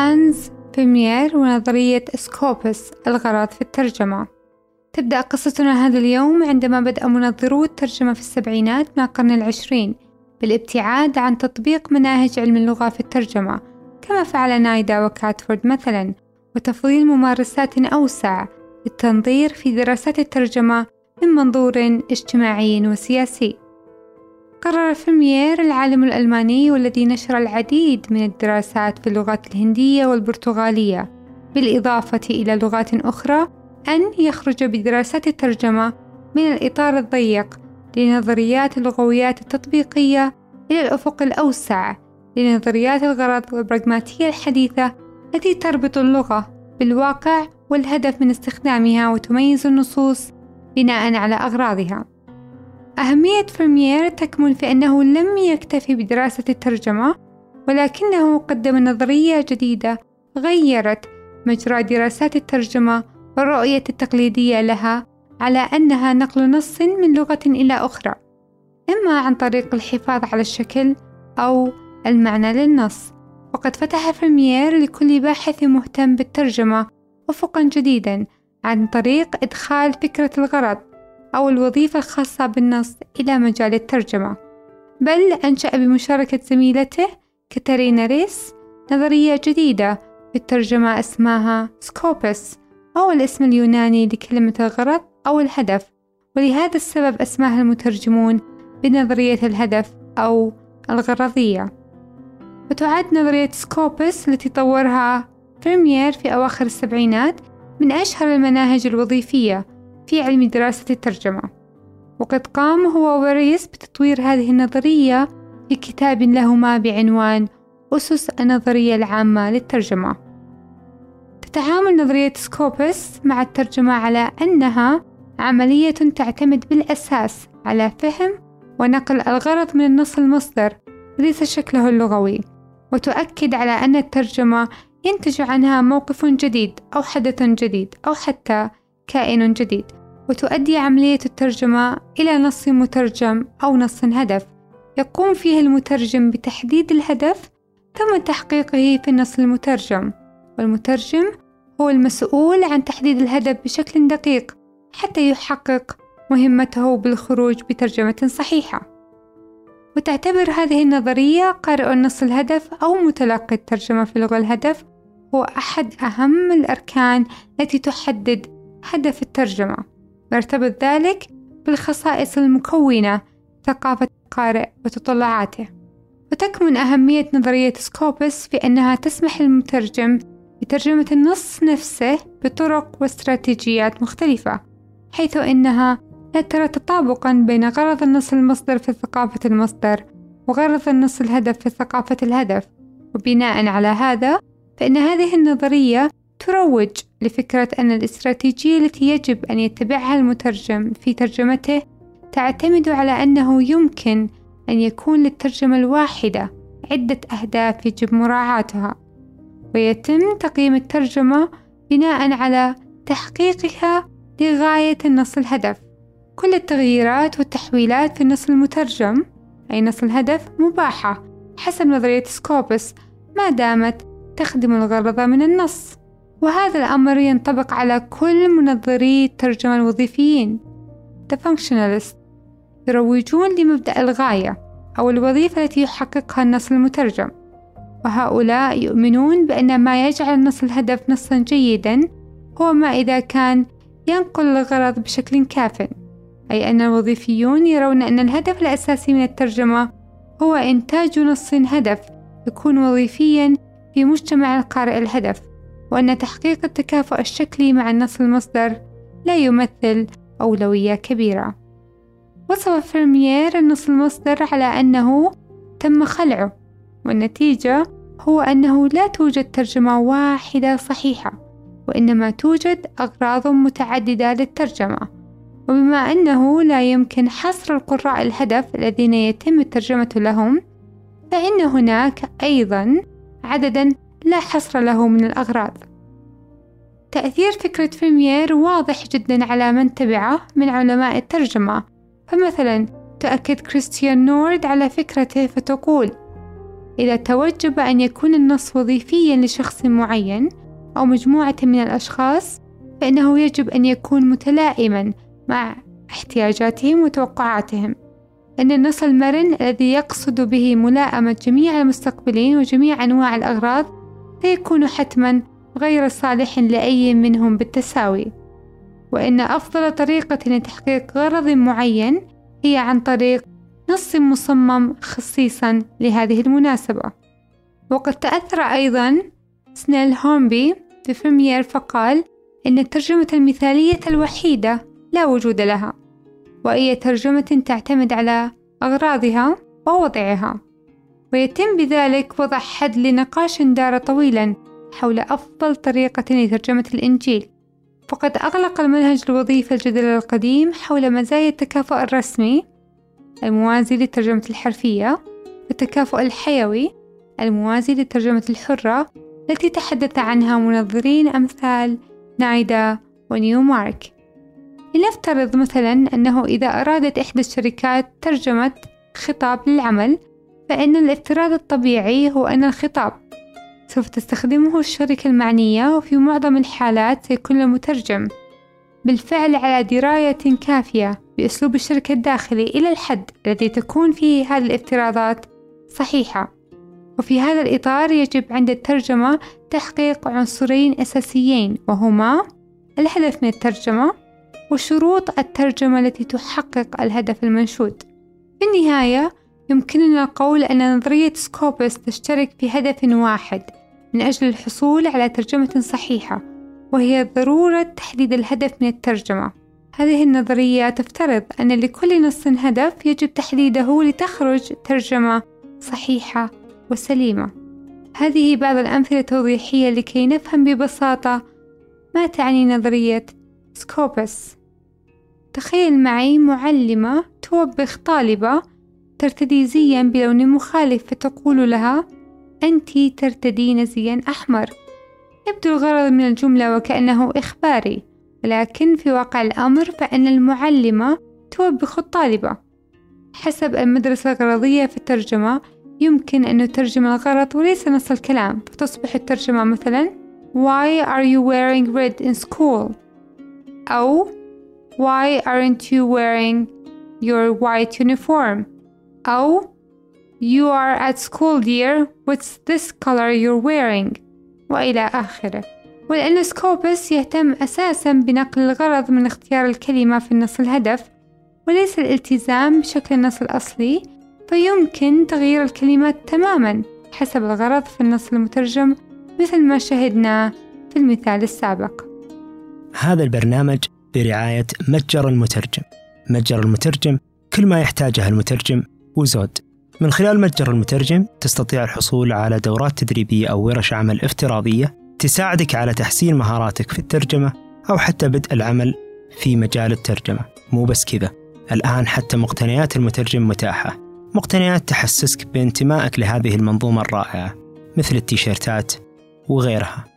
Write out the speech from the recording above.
هانز فيرمير ونظرية سكوبس الغرض في الترجمة. تبدأ قصتنا هذا اليوم عندما بدأ منظرو الترجمة في السبعينات من القرن العشرين بالابتعاد عن تطبيق مناهج علم اللغة في الترجمة كما فعل نايدا وكاتفورد مثلا وتفضيل ممارسات أوسع للتنظير في دراسات الترجمة من منظور اجتماعي وسياسي. قرر فيرمير العالم الألماني والذي نشر العديد من الدراسات في اللغات الهندية والبرتغالية بالإضافة إلى لغات أخرى أن يخرج بدراسات الترجمة من الإطار الضيق لنظريات اللغويات التطبيقية إلى الأفق الأوسع لنظريات الغرض والبراغماتية الحديثة التي تربط اللغة بالواقع والهدف من استخدامها وتميز النصوص بناء على أغراضها. أهمية فرميير تكمن في أنه لم يكتفي بدراسة الترجمة، ولكنه قدم نظرية جديدة غيرت مجرى دراسات الترجمة والرؤية التقليدية لها على أنها نقل نص من لغة إلى أخرى، إما عن طريق الحفاظ على الشكل أو المعنى للنص. وقد فتح فرميير لكل باحث مهتم بالترجمة أفقا جديدا عن طريق إدخال فكرة الغرض أو الوظيفة الخاصة بالنص إلى مجال الترجمة بل أنشأ بمشاركة زميلته كاتارينا ريس نظرية جديدة في الترجمة اسمها سكوبس أو الاسم اليوناني لكلمة الغرض أو الهدف ولهذا السبب أسماها المترجمون بنظرية الهدف أو الغرضية. وتعد نظرية سكوبس التي طورها فيرمير في أواخر السبعينات من أشهر المناهج الوظيفية. في علم دراسة الترجمة. وقد قام هو وريس بتطوير هذه النظرية في كتاب لهما بعنوان أسس النظرية العامة للترجمة. تتعامل نظرية سكوبس مع الترجمة على أنها عملية تعتمد بالأساس على فهم ونقل الغرض من النص المصدر ليس شكله اللغوي وتؤكد على أن الترجمة ينتج عنها موقف جديد أو حدث جديد أو حتى كائن جديد. وتؤدي عملية الترجمة إلى نص مترجم أو نص هدف. يقوم فيه المترجم بتحديد الهدف ثم تحقيقه في النص المترجم. والمترجم هو المسؤول عن تحديد الهدف بشكل دقيق حتى يحقق مهمته بالخروج بترجمة صحيحة. وتعتبر هذه النظرية قارئ النص الهدف أو متلقي الترجمة في لغة الهدف هو أحد أهم الأركان التي تحدد هدف الترجمة. ويرتبط ذلك بالخصائص المكونة ثقافة القارئ وتطلعاته. وتكمن أهمية نظرية سكوبس في أنها تسمح للمترجم بترجمة النص نفسه بطرق واستراتيجيات مختلفة حيث إنها لا ترى تطابقا بين غرض النص المصدر في ثقافة المصدر وغرض النص الهدف في ثقافة الهدف. وبناء على هذا فإن هذه النظرية تروج لفكرة أن الاستراتيجية التي يجب أن يتبعها المترجم في ترجمته تعتمد على أنه يمكن أن يكون للترجمة الواحدة عدة أهداف يجب مراعاتها ويتم تقييم الترجمة بناء على تحقيقها لغاية النص الهدف. كل التغييرات والتحويلات في النص المترجم أي نص الهدف مباحة حسب نظرية سكوبس ما دامت تخدم الغرض من النص. وهذا الأمر ينطبق على كل منظري الترجمة الوظيفيين. The Functionalist يروجون لمبدأ الغاية أو الوظيفة التي يحققها النص المترجم. وهؤلاء يؤمنون بأن ما يجعل النص الهدف نصا جيدا هو ما إذا كان ينقل الغرض بشكل كاف أي أن الوظيفيون يرون أن الهدف الأساسي من الترجمة هو إنتاج نص هدف يكون وظيفيا في مجتمع القارئ الهدف. وأن تحقيق التكافؤ الشكلي مع النص المصدر لا يمثل أولوية كبيرة. وصف فرميير النص المصدر على أنه تم خلعه والنتيجة هو أنه لا توجد ترجمة واحدة صحيحة وإنما توجد أغراض متعددة للترجمة. وبما أنه لا يمكن حصر القراء الهدف الذين يتم الترجمة لهم فإن هناك أيضا عددا لا حصر له من الأغراض. تأثير فكرة فيمير واضح جدا على من تبعه من علماء الترجمة. فمثلا تؤكد كريستيان نورد على فكرته فتقول إذا توجب أن يكون النص وظيفيا لشخص معين أو مجموعة من الأشخاص فإنه يجب أن يكون متلائما مع احتياجاتهم وتوقعاتهم. أن النص المرن الذي يقصد به ملائمة جميع المستقبلين وجميع أنواع الأغراض سيكون حتما غير صالح لأي منهم بالتساوي. وإن أفضل طريقة لتحقيق غرض معين هي عن طريق نص مصمم خصيصا لهذه المناسبة. وقد تأثر أيضا سنيل هومبي بفريمير فقال إن الترجمة المثالية الوحيدة لا وجود لها وأي ترجمة تعتمد على أغراضها ووضعها. ويتم بذلك وضع حد لنقاش دار طويلا حول أفضل طريقة لترجمة الإنجيل. فقد أغلق المنهج الوظيفي الجدل القديم حول مزايا التكافؤ الرسمي الموازي للترجمة الحرفية والتكافؤ الحيوي الموازي للترجمة الحرة التي تحدث عنها منظرين أمثال نايدا ونيومارك. لنفترض مثلا أنه إذا أرادت إحدى الشركات ترجمة خطاب للعمل فإن الافتراض الطبيعي هو أن الخطاب سوف تستخدمه الشركة المعنية وفي معظم الحالات سيكون المترجم بالفعل على دراية كافية بأسلوب الشركة الداخلي إلى الحد الذي تكون فيه هذه الافتراضات صحيحة. وفي هذا الإطار يجب عند الترجمة تحقيق عنصرين أساسيين وهما الهدف من الترجمة وشروط الترجمة التي تحقق الهدف المنشود. في النهاية يمكننا القول أن نظرية سكوبس تشترك في هدف واحد من أجل الحصول على ترجمة صحيحة وهي ضرورة تحديد الهدف من الترجمة. هذه النظرية تفترض أن لكل نص هدف يجب تحديده لتخرج ترجمة صحيحة وسليمة. هذه بعض الأمثلة التوضيحية لكي نفهم ببساطة ما تعني نظرية سكوبس. تخيل معي معلمة توبخ طالبة ترتدي زيا بلون مخالف فتقول لها أنت ترتدين زيا أحمر يبدو الغرض من الجملة وكأنه إخباري ولكن في واقع الأمر فإن المعلمة توبخ الطالبة حسب المدرسة الغرضية في الترجمة يمكن أن نترجم الغرض وليس نص الكلام فتصبح الترجمة مثلا Why are you wearing red in school؟ أو Why aren't you wearing your white uniform؟ أو You are at school dear what's this color you're wearing وإلى آخره. ولأن سكوبس يهتم أساسا بنقل الغرض من اختيار الكلمة في النص الهدف وليس الالتزام بشكل النص الأصلي فيمكن تغيير الكلمات تماما حسب الغرض في النص المترجم مثل ما شهدنا في المثال السابق. هذا البرنامج برعاية متجر المترجم. متجر المترجم كل ما يحتاجه المترجم وزود. من خلال متجر المترجم تستطيع الحصول على دورات تدريبية أو ورش عمل افتراضية تساعدك على تحسين مهاراتك في الترجمة أو حتى بدء العمل في مجال الترجمة. مو بس كذا. الآن حتى مقتنيات المترجم متاحة. مقتنيات تحسسك بانتمائك لهذه المنظومة الرائعة مثل التيشيرتات وغيرها.